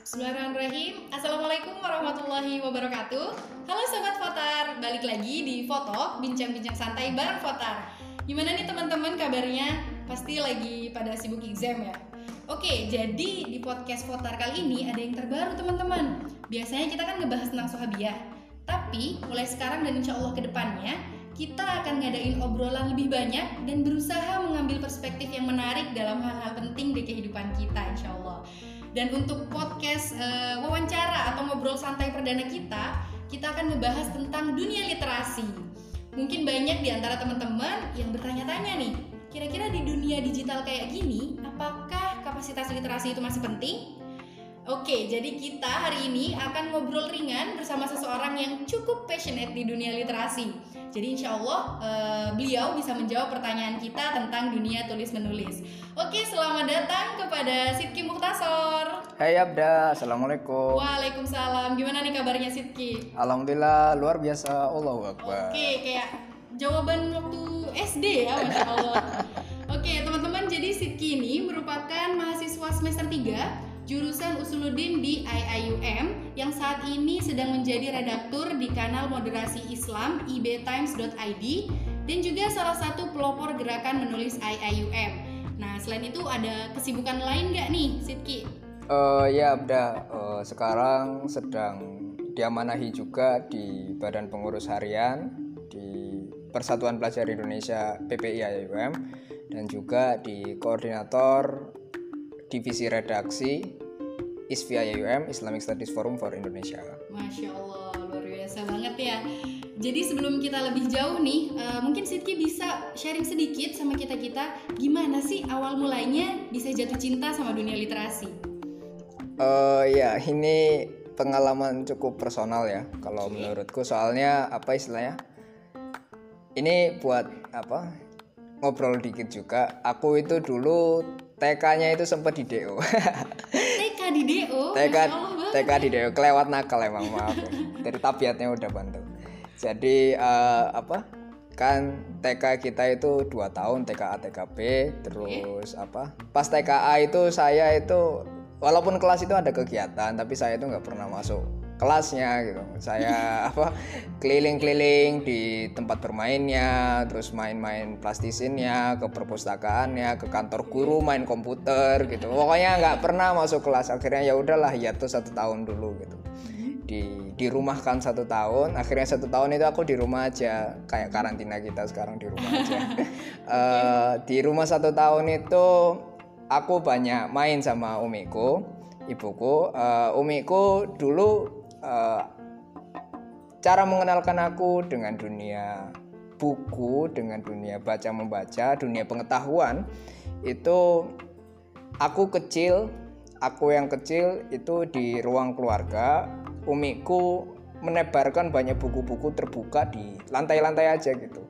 Bismillahirrahmanirrahim Assalamualaikum warahmatullahi wabarakatuh Halo Sobat Fotar Balik lagi di Foto Bincang-bincang santai bareng Fotar Gimana nih teman-teman kabarnya? Pasti lagi pada sibuk exam ya? Oke, jadi di podcast Fotar kali ini ada yang terbaru teman-teman Biasanya kita kan ngebahas tentang sahabiah Tapi mulai sekarang dan insya Allah ke depannya kita akan ngadain obrolan lebih banyak dan berusaha mengambil perspektif yang menarik dalam hal-hal penting di kehidupan kita insya Allah. Dan untuk podcast uh, wawancara atau ngobrol santai perdana kita, kita akan membahas tentang dunia literasi. Mungkin banyak di antara teman-teman yang bertanya-tanya nih, kira-kira di dunia digital kayak gini, apakah kapasitas literasi itu masih penting? Oke, jadi kita hari ini akan ngobrol ringan bersama seseorang yang cukup passionate di dunia literasi. Jadi insya Allah uh, beliau bisa menjawab pertanyaan kita tentang dunia tulis menulis. Oke, selamat datang kepada Sidki Muhtasor. Hai Abda, Assalamualaikum. Waalaikumsalam. Gimana nih kabarnya Sidki? Alhamdulillah luar biasa. Allahu Akbar. Oke, kayak jawaban waktu SD ya, masya Allah. Oke, teman-teman, jadi Sidki ini merupakan mahasiswa semester 3 jurusan Usuluddin di IIUM yang saat ini sedang menjadi redaktur di kanal moderasi Islam ibtimes.id dan juga salah satu pelopor gerakan menulis IIUM. Nah, selain itu ada kesibukan lain nggak nih, Sidki? Uh, ya, Abda. Uh, sekarang sedang diamanahi juga di Badan Pengurus Harian di Persatuan Pelajar Indonesia PPI IIUM dan juga di koordinator divisi redaksi ISFIA UM Islamic Studies Forum for Indonesia. Masya Allah luar biasa banget ya. Jadi sebelum kita lebih jauh nih, uh, mungkin Sidki bisa sharing sedikit sama kita kita gimana sih awal mulainya bisa jatuh cinta sama dunia literasi? Uh, ya ini pengalaman cukup personal ya kalau okay. menurutku soalnya apa istilahnya? Ini buat apa? Ngobrol dikit juga. Aku itu dulu TK-nya itu sempat di DO. TK di DO? TK, TK di DO, kelewat nakal emang maaf ya. Dari tabiatnya udah bantu. Jadi uh, apa? Kan TK kita itu dua tahun TKA TKB, terus okay. apa? Pas TKA itu saya itu walaupun kelas itu ada kegiatan, tapi saya itu nggak pernah masuk kelasnya gitu. Saya apa keliling-keliling di tempat bermainnya terus main-main plastisinnya ke perpustakaannya ke kantor guru main komputer gitu. Pokoknya nggak pernah masuk kelas. Akhirnya ya udahlah ya tuh satu tahun dulu gitu. Di di rumah kan satu tahun. Akhirnya satu tahun itu aku di rumah aja. Kayak karantina kita sekarang di rumah aja. Uh, di rumah satu tahun itu aku banyak main sama umiku ibuku. Uh, umiku dulu uh, cara mengenalkan aku dengan dunia buku, dengan dunia baca membaca, dunia pengetahuan itu aku kecil, aku yang kecil itu di ruang keluarga, umiku menebarkan banyak buku-buku terbuka di lantai-lantai aja gitu.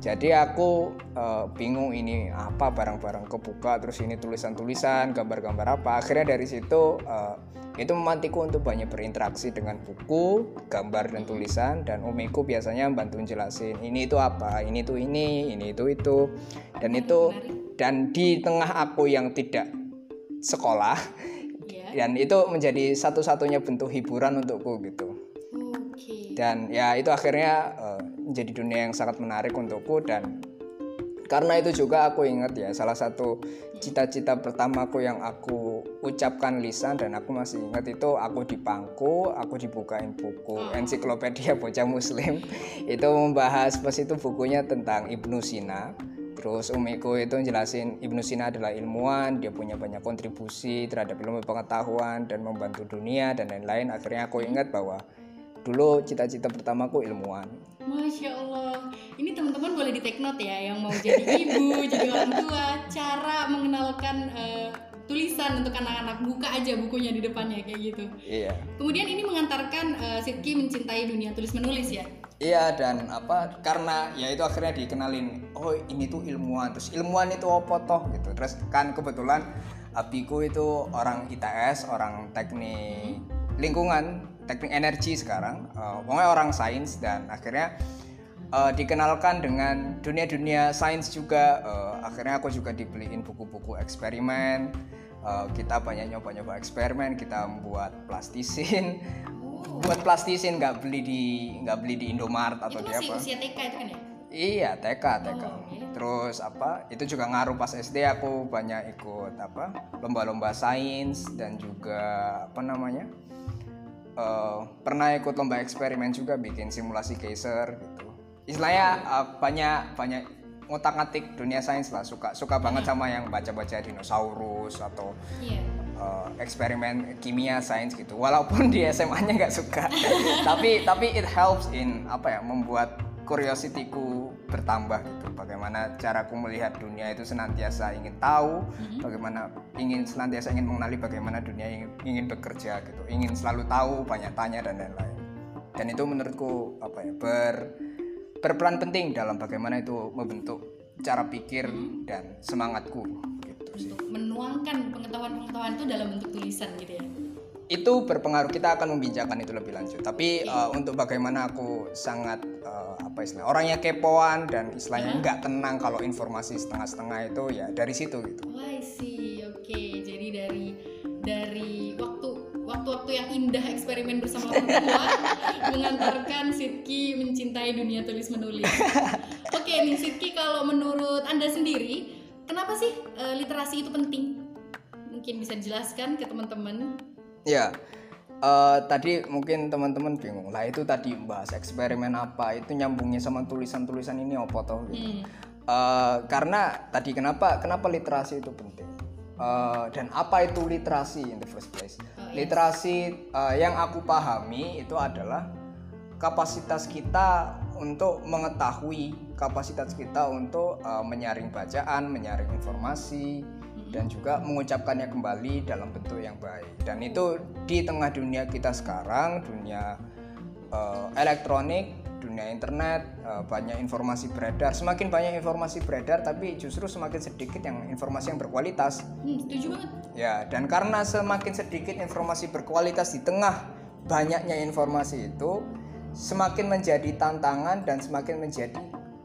Jadi aku uh, bingung ini apa barang-barang kebuka, terus ini tulisan-tulisan, gambar-gambar apa. Akhirnya dari situ uh, itu memantiku untuk banyak berinteraksi dengan buku, gambar dan tulisan dan umiku biasanya bantu jelasin ini itu apa, ini itu ini, ini itu itu dan itu dan di tengah aku yang tidak sekolah yeah. dan itu menjadi satu-satunya bentuk hiburan untukku gitu. Dan ya itu akhirnya uh, menjadi dunia yang sangat menarik untukku dan karena itu juga aku ingat ya salah satu cita-cita pertamaku yang aku ucapkan lisan dan aku masih ingat itu aku di pangku aku dibukain buku oh. ensiklopedia bocah muslim itu membahas pas itu bukunya tentang Ibnu Sina terus umiku itu jelasin Ibnu Sina adalah ilmuwan dia punya banyak kontribusi terhadap ilmu pengetahuan dan membantu dunia dan lain-lain akhirnya aku ingat bahwa dulu cita-cita pertamaku ilmuwan. Masya Allah, ini teman-teman boleh di take note ya yang mau jadi ibu, jadi orang tua, cara mengenalkan uh, tulisan untuk anak-anak. Buka aja bukunya di depannya kayak gitu. Iya. Kemudian ini mengantarkan uh, Sidki mencintai dunia tulis menulis ya. Iya dan apa karena ya itu akhirnya dikenalin oh ini tuh ilmuwan. Terus ilmuwan itu apa toh? Gitu. Terus kan kebetulan abiku itu orang ITS orang teknik lingkungan teknik energi sekarang uh, pokoknya orang sains dan akhirnya uh, dikenalkan dengan dunia-dunia sains juga uh, akhirnya aku juga dibeliin buku-buku eksperimen uh, kita banyak nyoba-nyoba eksperimen kita membuat plastisin Oh. buat plastisin nggak beli di nggak beli di Indomaret atau Itu di apa usia TK itu kan ya? Iya, TK, TK. Oh, oke. Terus apa? Itu juga ngaruh pas SD aku banyak ikut apa? Lomba-lomba sains dan juga apa namanya? Eh, pernah ikut lomba eksperimen juga bikin simulasi geyser gitu. Istilahnya eh, banyak banyak ngotak-ngatik dunia sains lah suka suka banget sama yang baca-baca dinosaurus atau Iya. eh, eksperimen kimia sains gitu walaupun di SMA-nya nggak suka tapi tapi it helps in apa ya membuat curiosity-ku bertambah gitu. Bagaimana caraku melihat dunia itu senantiasa ingin tahu bagaimana ingin senantiasa ingin mengenali bagaimana dunia ingin, ingin bekerja gitu. Ingin selalu tahu banyak tanya dan lain-lain. Dan itu menurutku apa ya ber berperan penting dalam bagaimana itu membentuk cara pikir dan semangatku gitu sih. Untuk menuangkan pengetahuan-pengetahuan itu dalam bentuk tulisan gitu ya. itu berpengaruh. Kita akan membicarakan itu lebih lanjut. Tapi uh, untuk bagaimana aku sangat apa istilah orangnya kepoan dan istilahnya nggak tenang kalau informasi setengah-setengah itu ya dari situ gitu Oh, I see. Oke, jadi dari dari waktu waktu-waktu yang indah eksperimen bersama orang tua mengantarkan Sidki mencintai dunia tulis menulis. Oke nih Sidki, kalau menurut anda sendiri, kenapa sih eh, literasi itu penting? Mungkin bisa dijelaskan ke teman-teman. ya uh, tadi mungkin teman-teman bingung lah itu tadi bahas eksperimen apa itu nyambungnya sama tulisan-tulisan ini apa toh gitu Hmm. Uh, karena tadi kenapa kenapa literasi itu penting Uh, dan apa itu literasi in the first place Oh, yes. literasi uh, yang aku pahami itu adalah kapasitas kita untuk mengetahui kapasitas kita untuk uh, menyaring bacaan menyaring informasi dan juga mengucapkannya kembali dalam bentuk yang baik. Dan itu di tengah dunia kita sekarang dunia uh, elektronik dunia internet uh, banyak informasi beredar. Semakin banyak informasi beredar tapi justru semakin sedikit yang informasi yang berkualitas. Hmm, setuju banget. ya dan karena semakin sedikit informasi berkualitas di tengah banyaknya informasi itu semakin menjadi tantangan dan semakin menjadi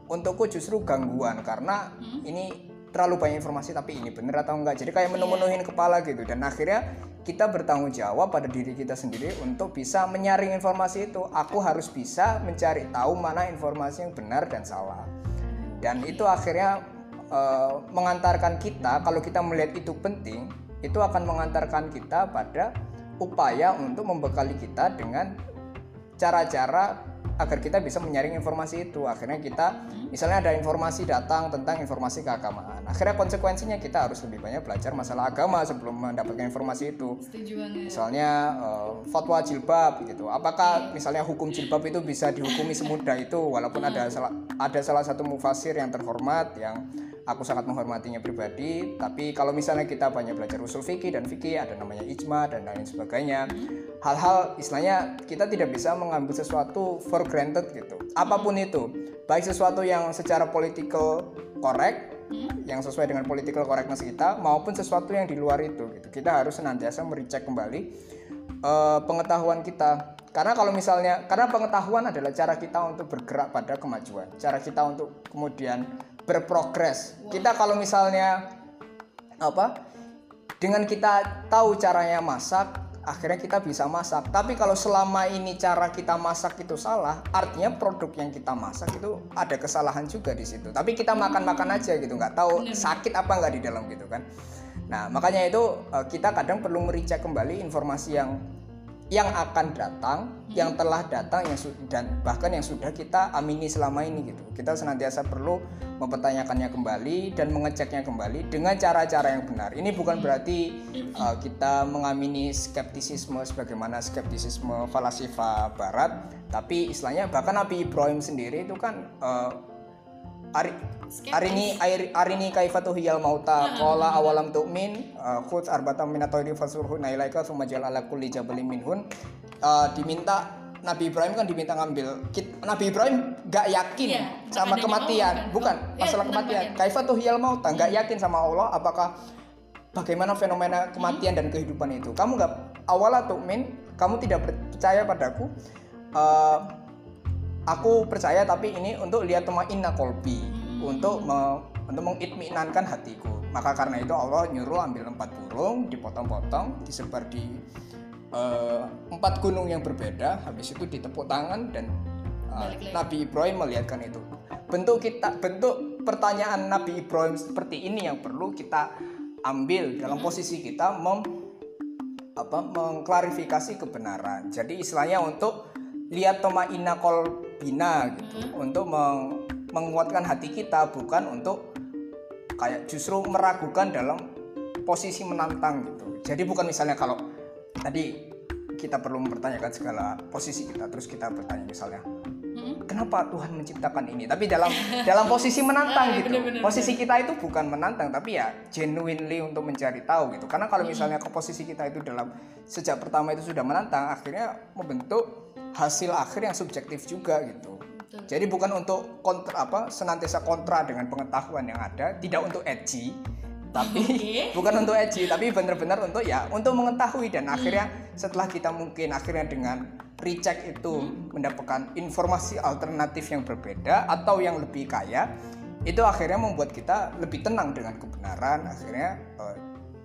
untukku justru gangguan. Karena ini terlalu banyak informasi tapi ini bener atau enggak. Jadi kayak menu-menuhin kepala gitu. Dan akhirnya kita bertanggung jawab pada diri kita sendiri untuk bisa menyaring informasi itu. Aku harus bisa mencari tahu mana informasi yang benar dan salah. Dan itu akhirnya eh, mengantarkan kita kalau kita melihat itu penting itu akan mengantarkan kita pada upaya untuk membekali kita dengan cara-cara agar kita bisa menyaring informasi itu. Akhirnya kita misalnya ada informasi datang tentang informasi keagamaan. Akhirnya konsekuensinya kita harus lebih banyak belajar masalah agama sebelum mendapatkan informasi itu. Misalnya eh, fatwa jilbab gitu. Apakah misalnya hukum jilbab itu bisa dihukumi semudah itu? Walaupun ada salah ada salah satu mufasir yang terhormat yang aku sangat menghormatinya pribadi tapi kalau misalnya kita banyak belajar usul fikih dan fikih ada namanya ijma dan lain sebagainya hal-hal istilahnya kita tidak bisa mengambil sesuatu for granted gitu apa pun itu baik sesuatu yang secara political correct yang sesuai dengan political correctness kita maupun sesuatu yang di luar itu gitu. Kita harus senantiasa merecek kembali eh, pengetahuan kita. Karena kalau misalnya karena pengetahuan adalah cara kita untuk bergerak pada kemajuan, cara kita untuk kemudian berprogres. Kita kalau misalnya apa? Dengan kita tahu caranya masak, akhirnya kita bisa masak. Tapi kalau selama ini cara kita masak itu salah, artinya produk yang kita masak itu ada kesalahan juga di situ. Tapi kita makan-makan aja gitu, nggak tahu sakit apa nggak di dalam gitu kan. Nah makanya itu eh, kita kadang perlu mericek kembali informasi yang yang akan datang, yang telah datang, yang dan bahkan yang sudah kita amini selama ini gitu. Kita senantiasa perlu mempertanyakannya kembali dan mengeceknya kembali dengan cara-cara yang benar. Ini bukan berarti uh, kita mengamini skeptisisme sebagaimana skeptisisme falasifa Barat, tapi istilahnya bahkan Nabi Ibrahim sendiri itu kan uh, Ari, arini air- arini kaifatu hiyal mauta. Qala awalam tu'min uh, khudz arbatan min at-tayri fasurhunna ilaika tsumma ja'al ala kulli jabalin minhun. Uh, diminta Nabi Ibrahim kan diminta ngambil Kit- Nabi Ibrahim gak yakin Iya, sama kematian. Allah kan? bukan Iya, masalah kematian. kaifatu hiyal mauta gak yakin sama Allah apakah bagaimana fenomena kematian dan kehidupan itu. Kamu nggak awala tu'min kamu tidak percaya padaku Uh, aku percaya tapi ini untuk lihat inna kolbi untuk me, untuk mengitminankan hatiku maka karena itu Allah nyuruh ambil empat burung dipotong-potong disebar di eh, empat gunung yang berbeda habis itu ditepuk tangan dan lagi. Nabi Ibrahim melihatkan itu bentuk kita bentuk pertanyaan Nabi Ibrahim seperti ini yang perlu kita ambil dalam posisi kita mem apa mengklarifikasi kebenaran. Jadi istilahnya untuk lihat toma ina kolbina gitu, untuk meng- menguatkan hati kita bukan untuk kayak justru meragukan dalam posisi menantang gitu. Jadi bukan misalnya kalau tadi kita perlu mempertanyakan segala posisi kita terus kita bertanya misalnya Mm-mm. kenapa Tuhan menciptakan ini? Tapi dalam dalam posisi menantang Ah, gitu. bener-bener, posisi kita itu bukan menantang tapi ya genuinely untuk mencari tahu gitu. Karena kalau misalnya ke posisi kita itu dalam sejak pertama itu sudah menantang akhirnya membentuk hasil akhir yang subjektif juga gitu. Betul. jadi bukan untuk kontra apa senantiasa kontra dengan pengetahuan yang ada tidak untuk edgy tapi Oke. bukan untuk edgy tapi benar-benar untuk ya untuk mengetahui. Dan akhirnya setelah kita mungkin akhirnya dengan recheck itu mendapatkan informasi alternatif yang berbeda atau yang lebih kaya itu akhirnya membuat kita lebih tenang dengan kebenaran. Akhirnya eh,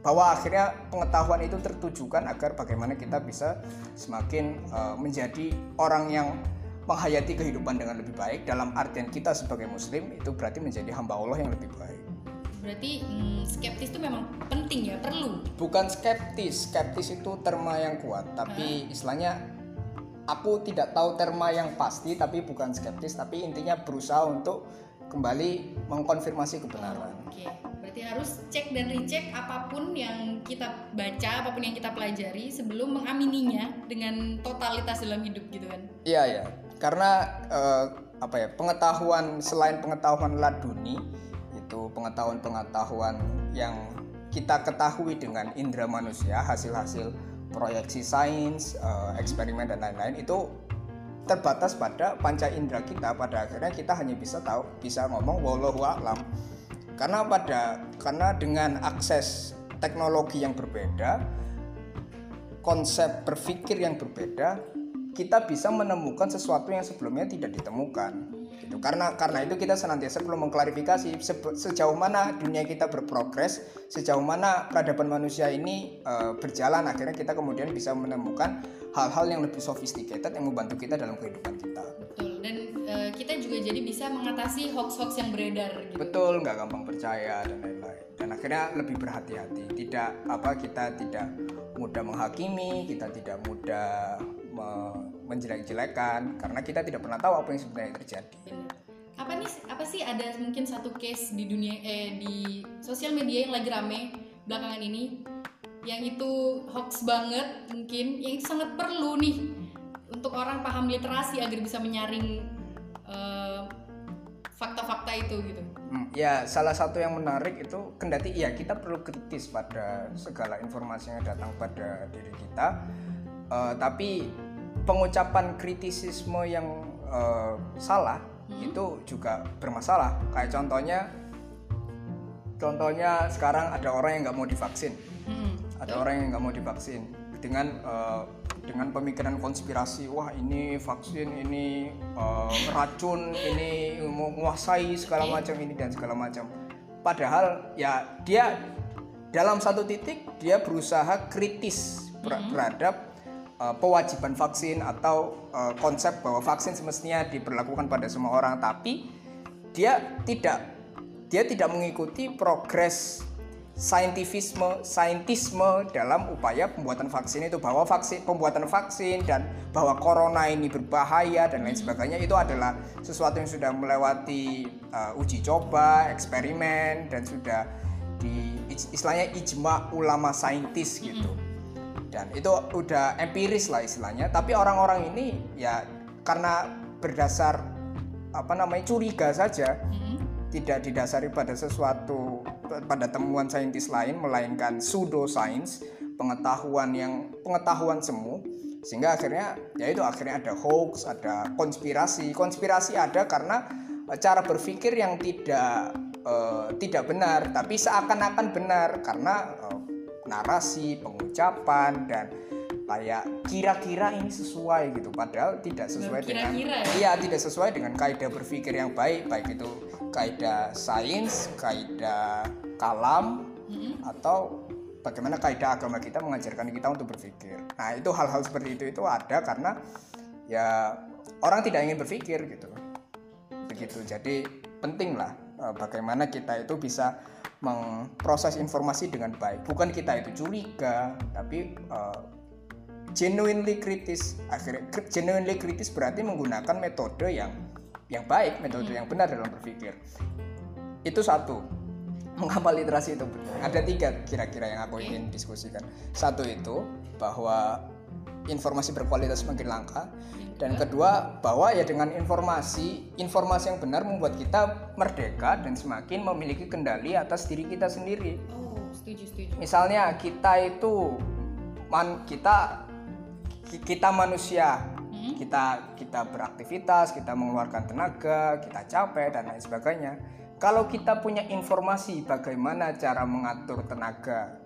bahwa akhirnya pengetahuan itu tertujukan agar bagaimana kita bisa semakin eh, menjadi orang yang menghayati kehidupan dengan lebih baik. Dalam artian kita sebagai muslim itu berarti menjadi hamba Allah yang lebih baik. Berarti mm, skeptis itu memang penting ya, perlu. bukan skeptis. Skeptis itu terma yang kuat tapi istilahnya aku tidak tahu terma yang pasti tapi bukan skeptis. Tapi intinya berusaha untuk kembali mengkonfirmasi kebenaran. Oke, berarti harus cek dan recheck apa pun yang kita baca, apa pun yang kita pelajari sebelum mengamininya dengan totalitas dalam hidup gitu kan. iya ya karena eh, apa ya pengetahuan selain pengetahuan laduni itu pengetahuan-pengetahuan yang kita ketahui dengan indera manusia hasil-hasil proyeksi sains eh, eksperimen dan lain-lain itu terbatas pada panca indera kita. Pada akhirnya kita hanya bisa tahu bisa ngomong wallahu a'lam karena pada karena dengan akses teknologi yang berbeda konsep berpikir yang berbeda kita bisa menemukan sesuatu yang sebelumnya tidak ditemukan gitu. Karena karena itu kita senantiasa perlu mengklarifikasi sebe- sejauh mana dunia kita berprogres sejauh mana peradaban manusia ini eh, berjalan akhirnya kita kemudian bisa menemukan hal-hal yang lebih sophisticated yang membantu kita dalam kehidupan kita kita juga jadi bisa mengatasi hoax-hoax yang beredar gitu. betul nggak gampang percaya dan lain-lain dan akhirnya lebih berhati-hati tidak apa kita tidak mudah menghakimi kita tidak mudah me- menjelek-jelekan karena kita tidak pernah tahu apa yang sebenarnya terjadi Bener. Apa nih apa sih ada mungkin satu case di dunia eh di sosial media yang lagi rame belakangan ini yang itu hoax banget mungkin yang itu sangat perlu nih untuk orang paham literasi agar bisa menyaring fakta-fakta itu gitu. Hmm, ya salah satu yang menarik itu kendati ya kita perlu kritis pada segala informasi yang datang pada diri kita Eh, tapi pengucapan kritisisme yang eh, salah itu juga bermasalah kayak contohnya contohnya sekarang ada orang yang nggak mau divaksin Mm-mm. ada orang yang nggak mau divaksin dengan eh, dengan pemikiran konspirasi wah ini vaksin ini eh, racun ini menguasai segala macam ini dan segala macam. Padahal ya dia dalam satu titik dia berusaha kritis ber- terhadap eh, pewajiban vaksin atau eh, konsep bahwa vaksin semestinya diberlakukan pada semua orang. Tapi dia tidak dia tidak mengikuti progres saintifisme saintisme dalam upaya pembuatan vaksin itu. Bahwa vaksin pembuatan vaksin dan bahwa corona ini berbahaya dan lain sebagainya itu adalah sesuatu yang sudah melewati uh, uji coba eksperimen dan sudah di istilahnya ijma ulama saintis gitu. Dan itu udah empiris lah istilahnya. Tapi orang-orang ini ya karena berdasar apa namanya curiga saja Mm-mm. tidak didasari pada sesuatu pada temuan saintis lain melainkan pseudoscience pengetahuan yang pengetahuan semu sehingga akhirnya ya itu akhirnya ada hoax ada konspirasi konspirasi ada karena eh, cara berpikir yang tidak eh, tidak benar tapi seakan-akan benar karena eh, narasi pengucapan dan kayak kira-kira ini sesuai gitu padahal tidak sesuai dengan Kira-kira ya? Iya, tidak sesuai dengan kaidah berpikir yang baik, baik itu kaidah sains, kaidah kalam, Mm-mm. atau bagaimana kaidah agama kita mengajarkan kita untuk berpikir. Nah itu hal-hal seperti itu itu ada karena ya orang tidak ingin berpikir gitu. Begitu. Jadi penting lah eh, bagaimana kita itu bisa memproses informasi dengan baik. Bukan kita itu curiga, tapi uh, genuinely kritis. Akhirnya genuinely kritis berarti menggunakan metode yang yang baik, metode yang benar dalam berpikir. Itu satu. Mengapa literasi itu. Ada tiga kira-kira yang aku ingin diskusikan. Satu itu bahwa informasi berkualitas semakin langka. Dan kedua bahwa ya dengan informasi informasi yang benar membuat kita merdeka dan semakin memiliki kendali atas diri kita sendiri. Oh setuju setuju. Misalnya kita itu man kita kita manusia hmm? kita kita beraktivitas kita mengeluarkan tenaga kita capek dan lain sebagainya kalau kita punya informasi bagaimana cara mengatur tenaga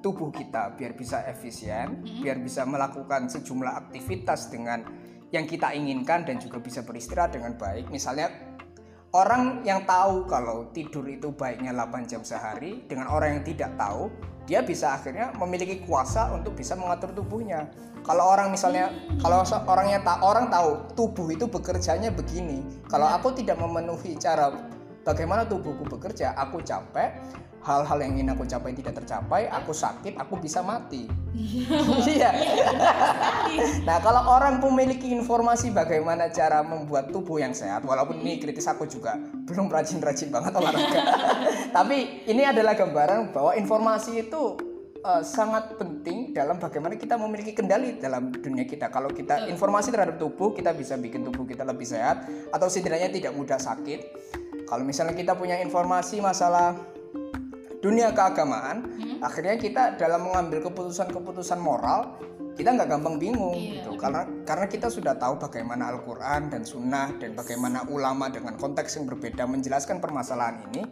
tubuh kita biar bisa efisien, hmm. biar bisa melakukan sejumlah aktivitas dengan yang kita inginkan dan juga bisa beristirahat dengan baik. Misalnya orang yang tahu kalau tidur itu baiknya 8 jam sehari dengan orang yang tidak tahu, dia bisa akhirnya memiliki kuasa untuk bisa mengatur tubuhnya. Kalau orang misalnya kalau orangnya tak orang tahu tubuh itu bekerjanya begini. Kalau aku tidak memenuhi cara bagaimana tubuhku bekerja aku capek hal-hal yang ingin aku capai tidak tercapai aku sakit aku bisa mati. Iya. Nah kalau orang memiliki informasi bagaimana cara membuat tubuh yang sehat walaupun ini kritis aku juga belum rajin-rajin banget olahraga. Tapi ini adalah gambaran bahwa informasi itu uh, sangat penting dalam bagaimana kita memiliki kendali dalam dunia kita. Kalau kita informasi terhadap tubuh, kita bisa bikin tubuh kita lebih sehat atau setidaknya tidak mudah sakit. Kalau misalnya kita punya informasi masalah dunia keagamaan, hmm. akhirnya kita dalam mengambil keputusan-keputusan moral kita nggak gampang bingung iya, gitu karena karena kita sudah tahu bagaimana Al-Quran dan Sunnah dan bagaimana ulama dengan konteks yang berbeda menjelaskan permasalahan ini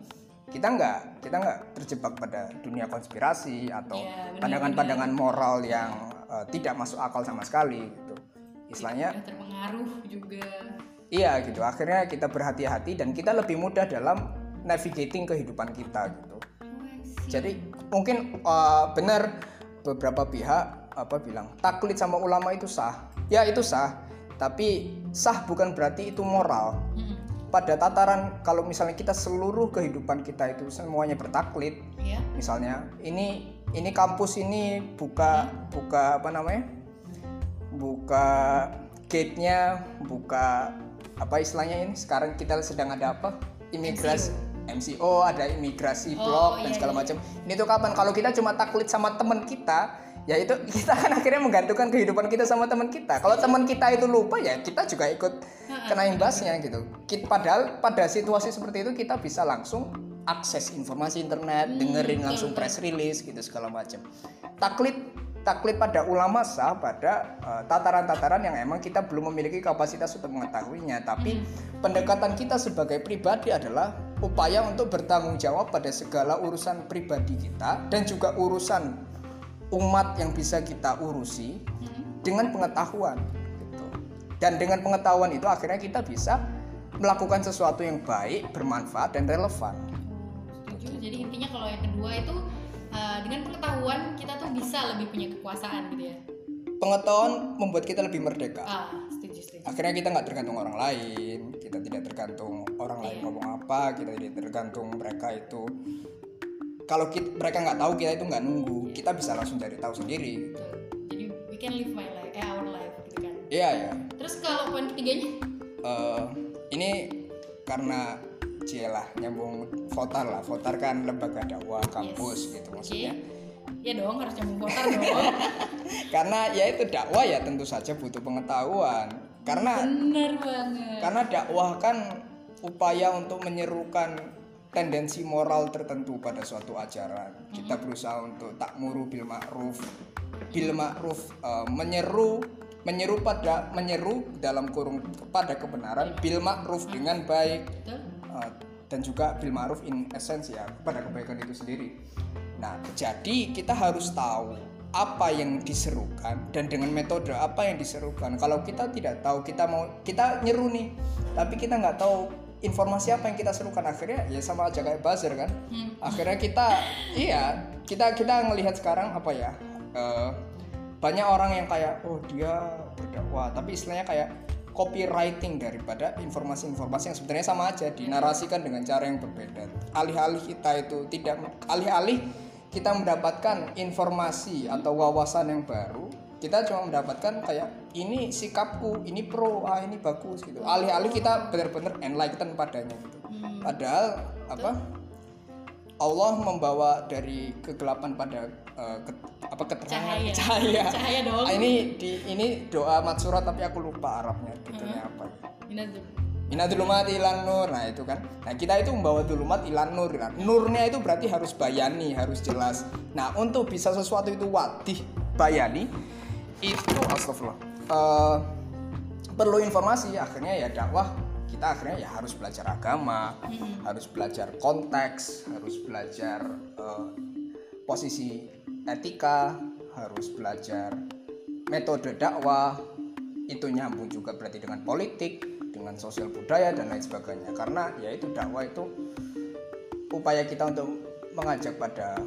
kita nggak kita nggak terjebak pada dunia konspirasi atau iya, pandangan-pandangan moral yang uh, tidak masuk akal sama sekali gitu istilahnya terpengaruh juga Iya gitu. Akhirnya kita berhati-hati dan kita lebih mudah dalam navigating kehidupan kita gitu. Jadi mungkin uh, benar beberapa pihak apa bilang taklid sama ulama itu sah. Ya itu sah. Tapi sah bukan berarti itu moral. Pada tataran kalau misalnya kita seluruh kehidupan kita itu semuanya bertaklid. Yeah. Misalnya ini ini kampus ini buka buka apa namanya? Buka gate-nya, buka apa istilahnya ini sekarang kita sedang ada apa imigrasi MCO, MCO ada imigrasi oh, blog dan iya, segala iya. macam. Ini tuh kapan? Kalau kita cuma taklid sama teman kita ya itu kita kan akhirnya menggantungkan kehidupan kita sama teman kita. Kalau teman kita itu lupa ya kita juga ikut kena imbasnya gitu. Padahal pada situasi seperti itu kita bisa langsung akses informasi internet hmm, dengerin langsung press release gitu segala macam. Taklid taklid pada ulama sah pada uh, tataran-tataran yang emang kita belum memiliki kapasitas untuk mengetahuinya tapi hmm. pendekatan kita sebagai pribadi adalah upaya untuk bertanggung jawab pada segala urusan pribadi kita dan juga urusan umat yang bisa kita urusi hmm. dengan pengetahuan gitu. dan dengan pengetahuan itu akhirnya kita bisa melakukan sesuatu yang baik bermanfaat dan relevan setuju jadi intinya kalau yang kedua itu uh, dengan pengetahuan kita tuh bisa lebih punya kekuasaan gitu ya pengetahuan membuat kita lebih merdeka ah, setuju, setuju. akhirnya kita nggak tergantung orang lain kita tidak tergantung orang lain yeah. ngomong apa kita tidak tergantung mereka itu kalau kita, mereka nggak tahu kita itu nggak nunggu yeah. kita bisa langsung cari tahu sendiri jadi we can live my life eh our life gitu kan iya yeah, ya yeah. terus kalau poin ketiganya uh, ini karena lah nyambung votar lah. Votar kan lembaga dakwah kampus yes. gitu maksudnya. Okay. ya dong harus nyambung votar dong. Karena ya itu dakwah ya tentu saja butuh pengetahuan. Karena benar banget. karena dakwah kan upaya untuk menyerukan tendensi moral tertentu pada suatu ajaran. Mm-hmm. kita berusaha untuk tak muru bil ma'ruf. Bil ma'ruf uh, menyeru menyeru pada menyeru dalam kurung pada kebenaran. Bil ma'ruf dengan baik dan juga bil ma'ruf in essence ya pada kebaikan itu sendiri. Nah, jadi kita harus tahu apa yang diserukan dan dengan metode apa yang diserukan. Kalau kita tidak tahu, kita mau kita nyeru nih, tapi kita nggak tahu informasi apa yang kita serukan akhirnya ya sama aja kayak buzzer kan Hmm. akhirnya kita iya kita kita ngelihat sekarang apa ya eh, banyak orang yang kayak oh dia berdakwah tapi istilahnya kayak copywriting daripada informasi-informasi yang sebenarnya sama aja dinarasikan dengan cara yang berbeda. Alih-alih kita itu tidak alih-alih kita mendapatkan informasi atau wawasan yang baru kita cuma mendapatkan kayak ini sikapku ini pro ah ini bagus gitu. Alih-alih kita benar-benar enlighten padanya gitu. Hmm. padahal apa Allah membawa dari kegelapan pada eh, ke- apa keterangan Cahaya. cahaya. Cahaya dong. Ah, ini di ini doa matsurat tapi aku lupa Arabnya detailnya apa. Minadul. Minadulumat ilan nur. Nah, itu kan. Nah, kita itu membawa dulumat ilan nur. Nah, Nurnya itu berarti harus bayani, harus jelas. Nah, untuk bisa sesuatu itu wadih, bayani itu astagfirullah. eh, perlu informasi akhirnya ya dakwah kita akhirnya ya harus belajar agama, harus belajar konteks, harus belajar eh, posisi etika, harus belajar metode dakwah, itu nyambung juga berarti dengan politik, dengan sosial budaya dan lain sebagainya. Karena ya itu dakwah itu upaya kita untuk mengajak pada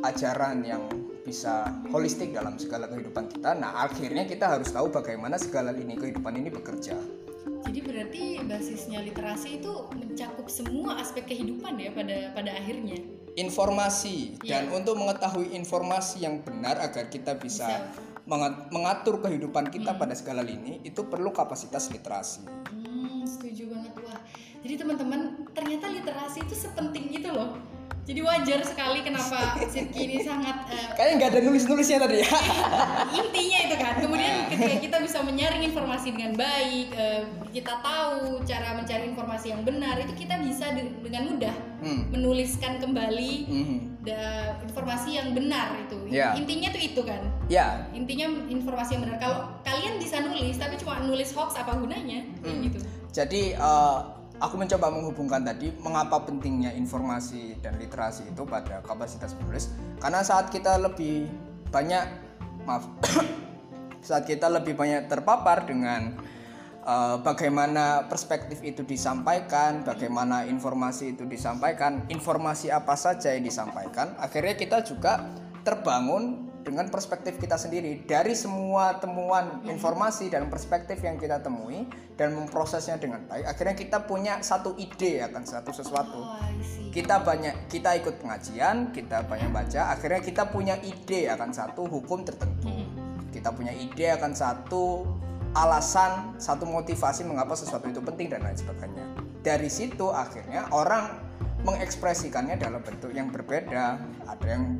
ajaran yang bisa holistik dalam segala kehidupan kita. Nah, akhirnya kita harus tahu bagaimana segala lini kehidupan ini bekerja. Jadi berarti basisnya literasi itu mencakup semua aspek kehidupan ya pada pada akhirnya. Informasi dan Iya. untuk mengetahui informasi yang benar agar kita bisa, Bisa. menga- mengatur kehidupan kita pada segala lini itu perlu kapasitas literasi. Hmm, setuju banget wah. Jadi teman-teman ternyata literasi itu sepenting itu loh. Jadi wajar sekali kenapa Sirki ini sangat eh, Kayaknya nggak ada nulis-nulisnya tadi ya. intinya itu kan. Kemudian ketika kita bisa menyaring informasi dengan baik, eh, kita tahu cara mencari informasi yang benar, itu kita bisa de- dengan mudah Hmm. menuliskan kembali da- informasi yang benar itu. Ya. Intinya tuh itu kan. Ya, Intinya informasi yang benar. Kalau kalian bisa nulis tapi cuma nulis hoax apa gunanya? Hmm. gitu. Jadi eh, aku mencoba menghubungkan tadi mengapa pentingnya informasi dan literasi itu pada kapasitas penulis. Karena saat kita lebih banyak maaf saat kita lebih banyak terpapar dengan eh, bagaimana perspektif itu disampaikan, bagaimana informasi itu disampaikan, informasi apa saja yang disampaikan, akhirnya kita juga terbangun dengan perspektif kita sendiri dari semua temuan informasi dan perspektif yang kita temui dan memprosesnya dengan baik. Akhirnya kita punya satu ide akan satu sesuatu. Oh, kita banyak kita ikut pengajian kita banyak baca akhirnya kita punya ide akan satu hukum tertentu. Kita punya ide akan satu alasan satu motivasi mengapa sesuatu itu penting dan lain sebagainya. Dari situ akhirnya orang mengekspresikannya dalam bentuk yang berbeda. Ada yang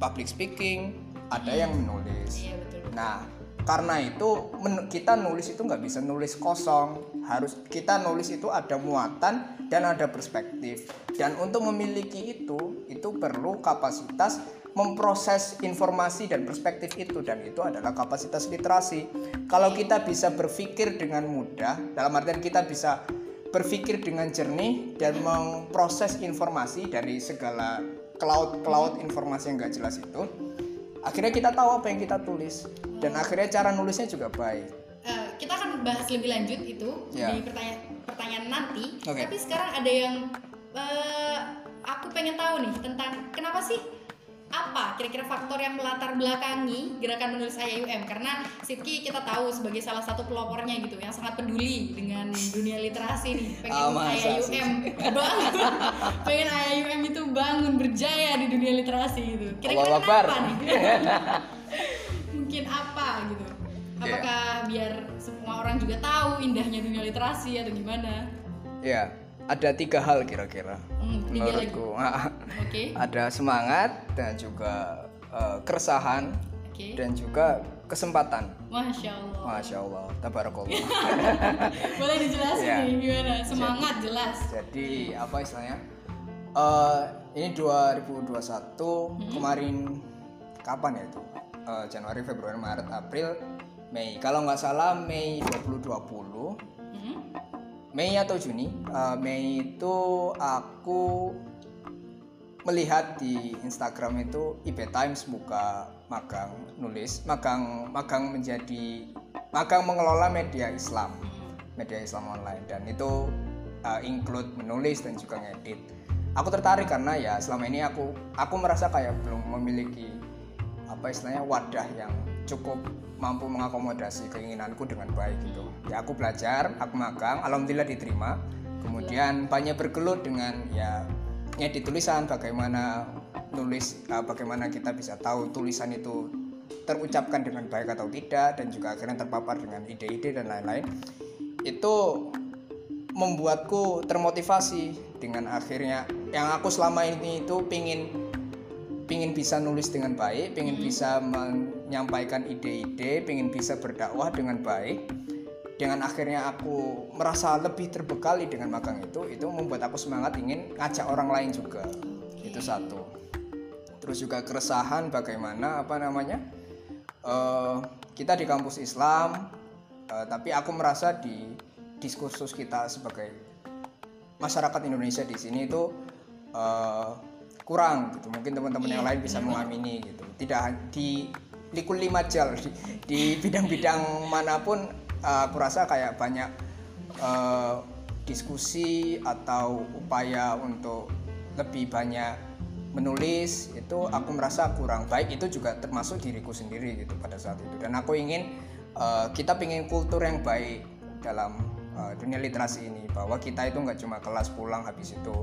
public speaking ada yang menulis Iya betul. Nah, karena itu kita nulis itu nggak bisa nulis kosong. Harus kita nulis itu ada muatan dan ada perspektif. Dan untuk memiliki itu, itu perlu kapasitas memproses informasi dan perspektif itu dan itu adalah kapasitas literasi. Kalau kita bisa berpikir dengan mudah, dalam artian kita bisa berpikir dengan jernih dan memproses informasi dari segala cloud-cloud informasi yang nggak jelas itu, akhirnya kita tahu apa yang kita tulis dan akhirnya cara nulisnya juga baik Eh, kita akan bahas lebih lanjut itu Ya. di pertanyaan pertanyaan nanti. Oke. Tapi sekarang ada yang eh, aku pengen tahu nih tentang kenapa sih apa kira-kira faktor yang melatar belakangi gerakan menulis IAUM karena Sidki kita tahu sebagai salah satu pelopornya gitu yang sangat peduli dengan dunia literasi nih. Pengen masa IAUM banget pengen IAUM itu bangun berjaya di dunia literasi gitu. Kira-kira kenapa nih? Mungkin apa gitu? Iya. apakah biar semua orang juga tahu indahnya dunia literasi atau gimana? Ya ada tiga hal kira-kira hmm, menurutku. Oke. Ada semangat dan juga eh, keresahan oke. dan juga kesempatan. Masya allah. Masya Allah. Tabarakallah. Boleh dijelasin Iya. nih gimana? Semangat jelas. jadi apa istilahnya? Eh, ini 2021 kemarin kapan ya itu? Eh, Januari Februari Maret April Mei. Kalau nggak salah Mei 2020 Hmm? Mei atau Juni Eh, Mei itu aku melihat di Instagram itu IB Times buka magang nulis magang magang menjadi magang mengelola media Islam media Islam online. Dan itu uh, include menulis dan juga ngedit. Aku tertarik karena ya selama ini aku aku merasa kayak belum memiliki apa istilahnya wadah yang cukup mampu mengakomodasi keinginanku dengan baik gitu. Ya aku belajar aku magang alhamdulillah diterima. Kemudian banyak bergelut dengan ya ngedit tulisan bagaimana nulis uh, bagaimana kita bisa tahu tulisan itu terucapkan dengan baik atau tidak dan juga akhirnya terpapar dengan ide-ide dan lain-lain. Itu membuatku termotivasi dengan akhirnya yang aku selama ini itu pingin pingin bisa nulis dengan baik, pingin bisa menyampaikan ide-ide, pingin bisa berdakwah dengan baik. Dengan akhirnya aku merasa lebih terbekali dengan magang itu, itu membuat aku semangat ingin ngajak orang lain juga. Itu satu. Terus juga keresahan bagaimana apa namanya? Uh, kita di kampus Islam, uh, tapi aku merasa di diskursus kita sebagai masyarakat Indonesia di sini itu uh, kurang gitu mungkin teman-teman yang lain bisa mengamini gitu tidak di likul lima jal di, bidang-bidang mana pun uh, aku rasa kayak banyak uh, diskusi atau upaya untuk lebih banyak menulis itu aku merasa kurang baik. Itu juga termasuk diriku sendiri gitu pada saat itu. Dan aku ingin uh, kita ingin kultur yang baik dalam uh, dunia literasi ini bahwa kita itu nggak cuma kelas pulang habis itu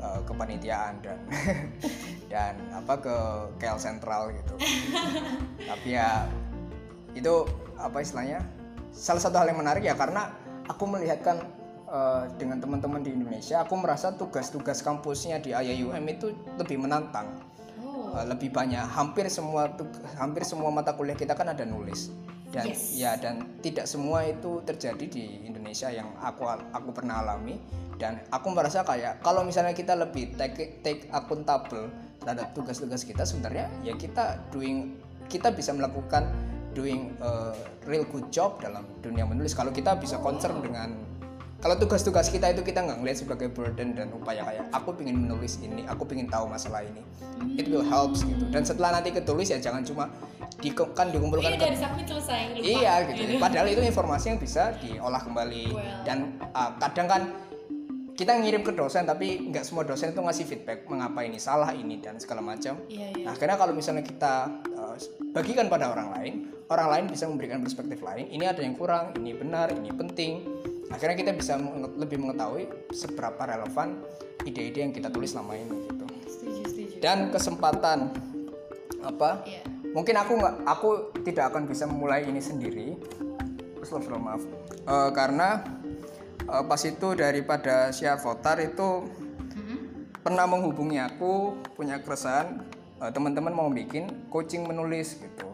uh, kepanitiaan dan dan apa ke KL Sentral gitu. Tapi ya itu apa istilahnya salah satu hal yang menarik ya karena aku melihatkan uh, dengan teman-teman di Indonesia aku merasa tugas-tugas kampusnya di IAUM itu lebih menantang. Uh, lebih banyak hampir semua hampir semua mata kuliah kita kan ada nulis dan yes. ya dan tidak semua itu terjadi di Indonesia yang aku aku pernah alami dan aku merasa kayak kalau misalnya kita lebih take take accountable terhadap tugas-tugas kita sebenarnya ya kita doing kita bisa melakukan doing a real good job dalam dunia menulis kalau kita bisa concern dengan kalau tugas-tugas kita itu kita nggak ngeliat sebagai burden dan upaya kayak aku ingin menulis ini aku ingin tahu masalah ini it will helps gitu dan setelah nanti ketulis ya jangan cuma di kan dikumpulkan iya, dari submit selesai lupa. iya gitu padahal itu informasi yang bisa diolah kembali well. dan uh, kadang kan kita ngirim ke dosen tapi nggak semua dosen itu ngasih feedback mengapa ini salah ini dan segala macam. Iya, iya. Nah, karena kalau misalnya kita uh, bagikan pada orang lain, orang lain bisa memberikan perspektif lain. Ini ada yang kurang, ini benar, ini penting akhirnya kita bisa lebih mengetahui seberapa relevan ide-ide yang kita tulis selama ini gitu setuju, setuju. dan kesempatan apa yeah. mungkin aku nggak aku tidak akan bisa memulai ini sendiri Astagfirullah maaf uh, karena uh, pas itu daripada siap votar itu mm-hmm. pernah menghubungi aku punya keresahan uh, teman-teman mau bikin coaching menulis gitu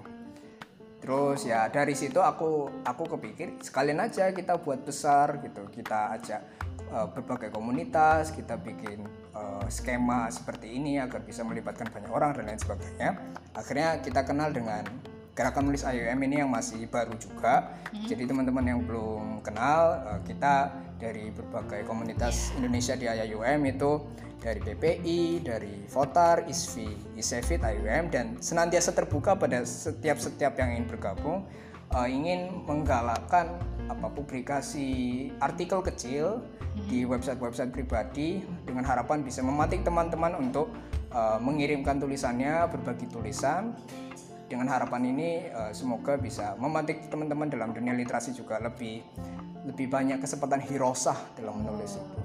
terus ya dari situ aku aku kepikir sekalian aja kita buat besar gitu. Kita ajak uh, berbagai komunitas kita bikin uh, skema seperti ini agar bisa melibatkan banyak orang dan lain sebagainya. Akhirnya kita kenal dengan gerakan nulis IOM ini yang masih baru juga. Hmm. jadi teman-teman yang belum kenal uh, kita dari berbagai komunitas Indonesia di IOM itu dari PPI, dari Votar, ISVI, ISEVIT, IUM dan senantiasa terbuka pada setiap-setiap yang ingin bergabung uh, ingin menggalakkan apa publikasi artikel kecil di website-website pribadi dengan harapan bisa mematik teman-teman untuk uh, mengirimkan tulisannya, berbagi tulisan dengan harapan ini uh, semoga bisa memantik teman-teman dalam dunia literasi juga lebih lebih banyak kesempatan hirosah dalam menulis itu.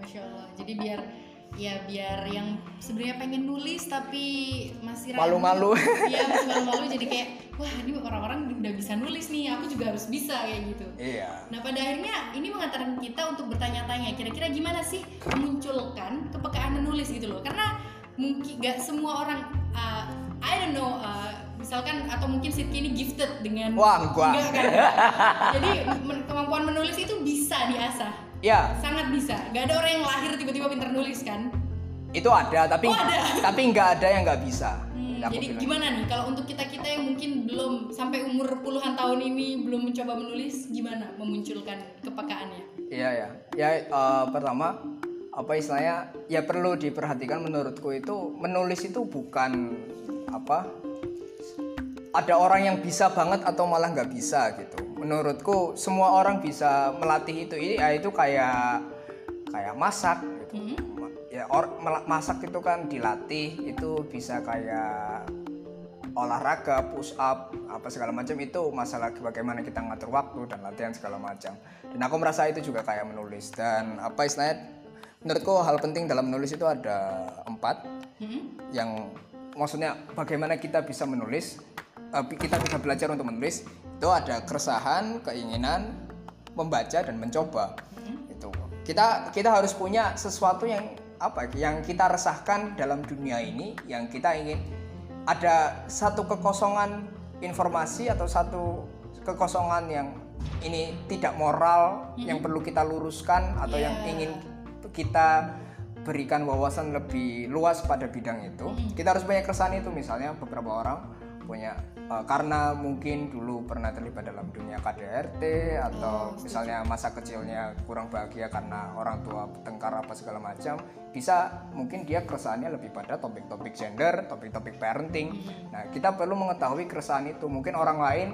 Masya Allah. Jadi biar ya biar yang sebenarnya pengen nulis tapi masih malu-malu. Iya masih malu-malu jadi kayak wah ini orang-orang udah bisa nulis nih aku juga harus bisa kayak gitu. Iya. Nah pada akhirnya ini mengantarkan kita untuk bertanya-tanya kira-kira gimana sih memunculkan kepekaan menulis gitu loh? Karena mungkin gak semua orang uh, I don't know uh, misalkan atau mungkin Sidki ini gifted dengan wah gua enggak kan jadi kemampuan menulis itu bisa diasah Ya. Sangat bisa. Gak ada orang yang lahir tiba-tiba pintar nulis kan? Itu ada, tapi oh, ada. tapi nggak ada yang nggak bisa. Hmm, jadi bilang. gimana nih kalau untuk kita kita yang mungkin belum sampai umur puluhan tahun ini belum mencoba menulis, gimana memunculkan kepekaannya? Iya ya, ya uh, pertama apa istilahnya ya perlu diperhatikan menurutku itu menulis itu bukan apa ada orang yang bisa banget atau malah nggak bisa gitu. Menurutku semua orang bisa melatih itu. Ini ya itu kayak kayak masak gitu. Hmm. Ma- ya or, masak itu kan dilatih itu bisa kayak olahraga push up apa segala macam. Itu masalah bagaimana kita ngatur waktu dan latihan segala macam. Dan aku merasa itu juga kayak menulis. Dan apa istilahnya menurutku hal penting dalam menulis itu ada empat. Hmm. yang maksudnya bagaimana kita bisa menulis kita bisa belajar untuk menulis. Itu ada keresahan keinginan membaca dan mencoba. Itu. Kita kita harus punya sesuatu yang apa yang kita resahkan dalam dunia ini yang kita ingin ada satu kekosongan informasi atau satu kekosongan yang ini tidak moral yang perlu kita luruskan atau yang Yeah. ingin kita berikan wawasan lebih luas pada bidang itu. Kita harus punya keresahan itu. Misalnya beberapa orang punya uh, karena mungkin dulu pernah terlibat dalam dunia KDRT atau misalnya masa kecilnya kurang bahagia karena orang tua bertengkar apa segala macam bisa mungkin dia keresahannya lebih pada topik-topik gender topik-topik parenting nah kita perlu mengetahui keresahan itu mungkin orang lain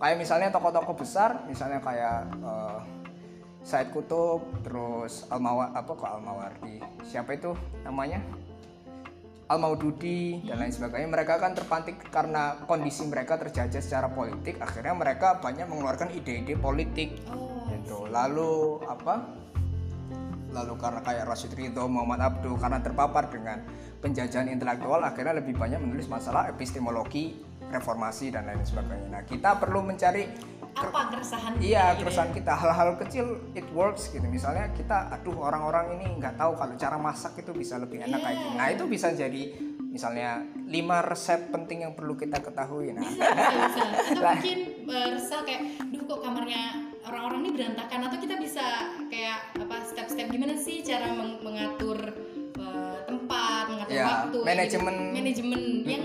kayak misalnya tokoh-tokoh besar misalnya kayak uh, Said Kutub, terus Almawa apa kok Almawardi? Siapa itu namanya? Al Maududi dan lain sebagainya. Mereka kan terpantik karena kondisi mereka terjajah secara politik. Akhirnya mereka banyak mengeluarkan ide-ide politik. Oh, Gitu. Lalu apa? Lalu karena kayak Rashid Ridho, Muhammad Abduh karena terpapar dengan penjajahan intelektual akhirnya lebih banyak menulis masalah epistemologi, reformasi dan lain sebagainya. Nah, kita perlu mencari apa keresahan Iya, kita gitu keresahan kita hal-hal kecil it works gitu. Misalnya kita, aduh orang-orang ini nggak tahu kalau cara masak itu bisa lebih enak kayak gini. Nah itu bisa jadi misalnya lima resep penting yang perlu kita ketahui. Nah, bisa bisa atau mungkin eh, resah kayak duh kok kamarnya orang-orang ini berantakan atau kita bisa kayak apa step-step gimana sih cara meng- mengatur eh, tempat mengatur Ya, waktu manajemen. gitu. manajemen yang yang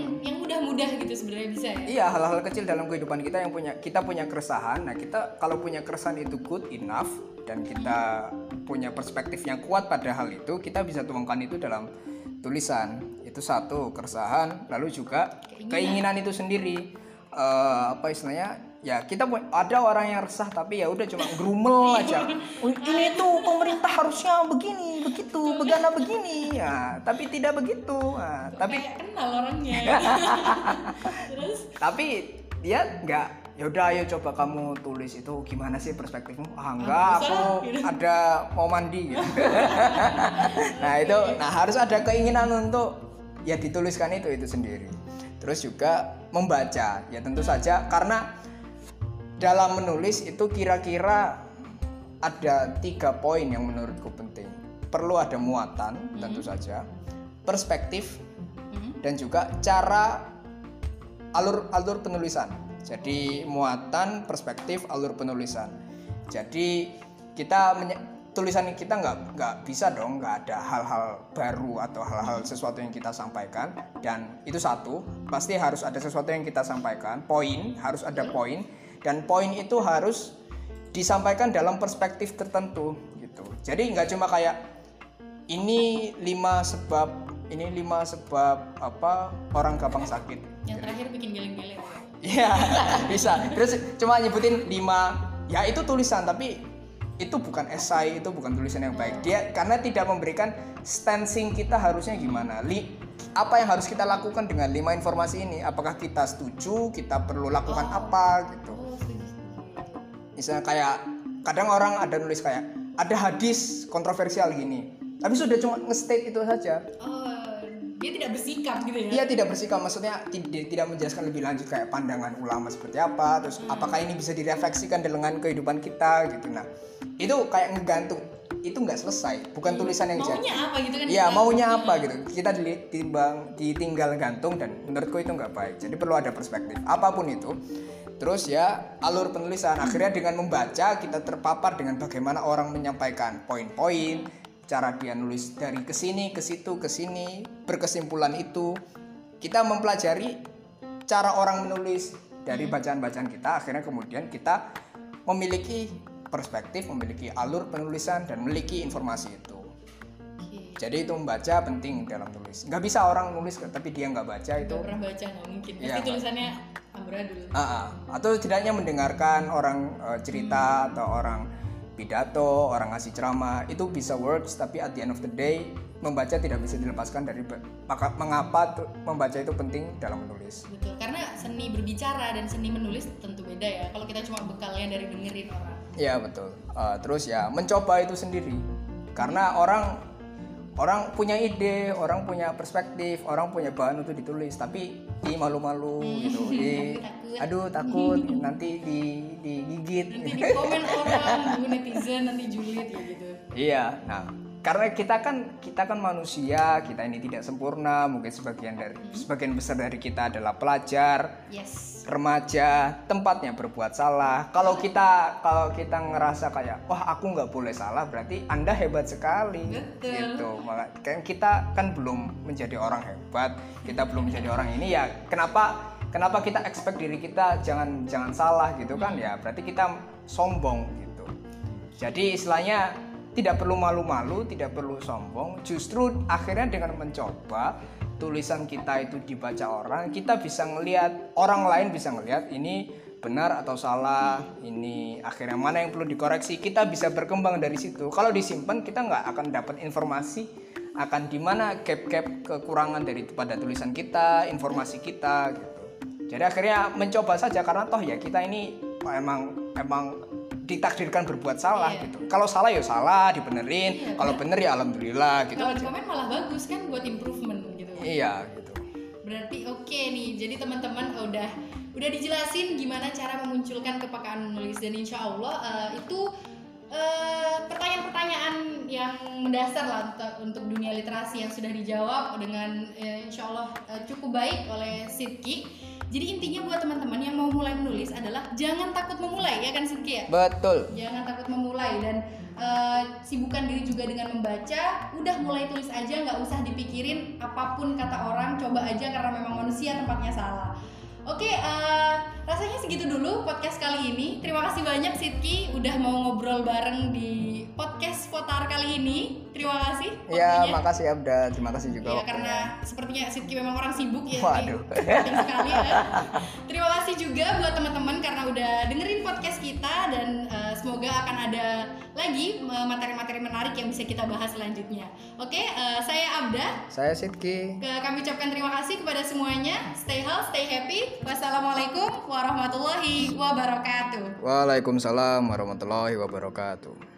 mudah-mudah gitu sebenarnya bisa ya iya hal-hal kecil dalam kehidupan kita yang punya kita punya keresahan. Nah kita kalau punya keresahan itu good enough dan kita punya perspektif yang kuat pada hal itu, kita bisa tuangkan itu dalam tulisan. Itu satu keresahan, lalu juga keinginan, itu sendiri. Eh, apa istilahnya? Ya kita ada orang yang resah tapi ya udah cuma grumel aja. "Oh, Ini tuh pemerintah harusnya begini, begitu, begana begini. Ya, tapi tidak begitu. Nah, tapi kayak kenal orangnya terus tapi dia nggak ya udah ayo coba kamu tulis itu gimana sih perspektifmu ah enggak Ah, aku gitu. ada mau mandi gitu nah itu nah harus ada keinginan untuk ya dituliskan itu itu sendiri terus juga membaca ya tentu saja karena dalam menulis itu kira-kira ada tiga poin yang menurutku penting. Perlu ada muatan tentu saja. Perspektif Mhm. dan juga cara alur alur penulisan. Jadi muatan, perspektif, alur penulisan. Jadi kita tulisan kita nggak nggak bisa dong nggak ada hal-hal baru atau hal-hal sesuatu yang kita sampaikan. Dan itu satu pasti harus ada sesuatu yang kita sampaikan. Poin harus ada poin dan poin itu harus disampaikan dalam perspektif tertentu gitu. Jadi nggak cuma kayak ini lima sebab ini lima sebab apa orang gampang sakit. Yang terakhir bikin geleng-geleng. Iya bisa. Terus cuma nyebutin lima ya itu tulisan tapi itu bukan esai itu bukan tulisan yang baik. Dia karena tidak memberikan stancing kita harusnya gimana. Li apa yang harus kita lakukan dengan lima informasi ini? Apakah kita setuju? Kita perlu lakukan apa? Gitu. Oh misalnya kayak kadang orang ada nulis kayak ada hadis kontroversial gini. Tapi sudah cuma nge-state itu saja. Oh dia tidak bersikap gitu ya? Iya tidak bersikap, maksudnya tidak, tidak menjelaskan lebih lanjut kayak pandangan ulama seperti apa, terus apakah ini bisa direfleksikan dengan kehidupan kita gitu. Nah itu kayak ngegantung, itu nggak selesai, bukan tulisan yang jadi. maunya apa gitu kan? Iya kita- maunya apa gitu, kita ditimbang, ditinggal gantung dan menurutku itu nggak baik. Jadi perlu ada perspektif, apa pun itu. Terus ya alur penulisan, akhirnya dengan membaca kita terpapar dengan bagaimana orang menyampaikan poin-poin, cara dia nulis dari ke sini ke situ ke sini berkesimpulan itu. Kita mempelajari cara orang menulis dari bacaan-bacaan kita. Akhirnya kemudian kita memiliki perspektif memiliki alur penulisan dan memiliki informasi itu Oke. jadi itu membaca penting dalam tulis nggak bisa orang nulis tapi dia nggak baca itu Gak pernah baca nggak mungkin pasti Iya. tulisannya amburadul Ah, ah. atau setidaknya mendengarkan orang eh, cerita atau orang pidato orang ngasih ceramah itu bisa works tapi at the end of the day membaca tidak bisa dilepaskan dari maka mengapa membaca itu penting dalam menulis Betul, karena seni berbicara dan seni menulis tentu beda ya. Kalau kita cuma bekalnya dari dengerin orang. Ya betul. Uh, terus ya mencoba itu sendiri. Karena orang orang punya ide orang punya perspektif orang punya bahan untuk ditulis. Tapi di malu-malu gitu di aduh takut nanti di digigit. Nanti di komen orang, netizen, nanti julid ya gitu. Iya, nah karena kita kan kita kan manusia, kita ini tidak sempurna, mungkin sebagian dari sebagian besar dari kita adalah pelajar, Yes. remaja, tempatnya berbuat salah. Kalau kita kalau kita ngerasa kayak wah aku nggak boleh salah, berarti anda hebat sekali. Betul. Gitu, maka kan kita kan belum menjadi orang hebat, kita belum menjadi orang ini ya. Kenapa kenapa kita expect diri kita jangan jangan salah gitu kan ya? Berarti kita sombong gitu. Jadi istilahnya tidak perlu malu-malu, tidak perlu sombong. Justru akhirnya dengan mencoba tulisan kita itu dibaca orang, kita bisa ngelihat orang lain bisa ngelihat ini benar atau salah, ini akhirnya mana yang perlu dikoreksi. Kita bisa berkembang dari situ. Kalau disimpan kita nggak akan dapat informasi akan di mana gap-gap kekurangan dari pada tulisan kita, informasi kita gitu. Jadi akhirnya mencoba saja karena toh ya kita ini emang emang ditakdirkan berbuat salah Iya. gitu. Kalau salah ya salah, dibenerin. Iya, Kalau bener ya alhamdulillah gitu. Kalau di komen malah bagus kan buat improvement gitu. Iya gitu. Berarti oke nih. Jadi teman-teman udah udah dijelasin gimana cara memunculkan kepekaan menulis dan insya Allah eh, itu eh, pertanyaan-pertanyaan yang mendasar lah untuk, untuk dunia literasi yang sudah dijawab dengan eh, insya Allah eh, cukup baik oleh Sidki. Jadi intinya buat teman-teman yang mau mulai menulis adalah jangan takut memulai ya kan Sidki ya? Betul. jangan takut memulai dan eh, sibukkan diri juga dengan membaca udah mulai tulis aja nggak usah dipikirin apa pun kata orang coba aja karena memang manusia tempatnya salah oke eh, rasanya segitu dulu podcast kali ini. Terima kasih banyak Sidki udah mau ngobrol bareng di podcast Potar kali ini terima kasih Ya, waktunya. makasih Abda. Terima kasih juga Ya karena sepertinya Sidki memang orang sibuk ya. Waduh. penting sekali ya. Terima kasih juga buat teman-teman karena udah dengerin podcast kita dan eh, semoga akan ada lagi eh, materi-materi menarik yang bisa kita bahas selanjutnya. Oke, eh, saya Abda. Saya Sidki. Kami ucapkan terima kasih kepada semuanya. Stay healthy, stay happy. Wassalamualaikum warahmatullahi wabarakatuh. Waalaikumsalam warahmatullahi wabarakatuh.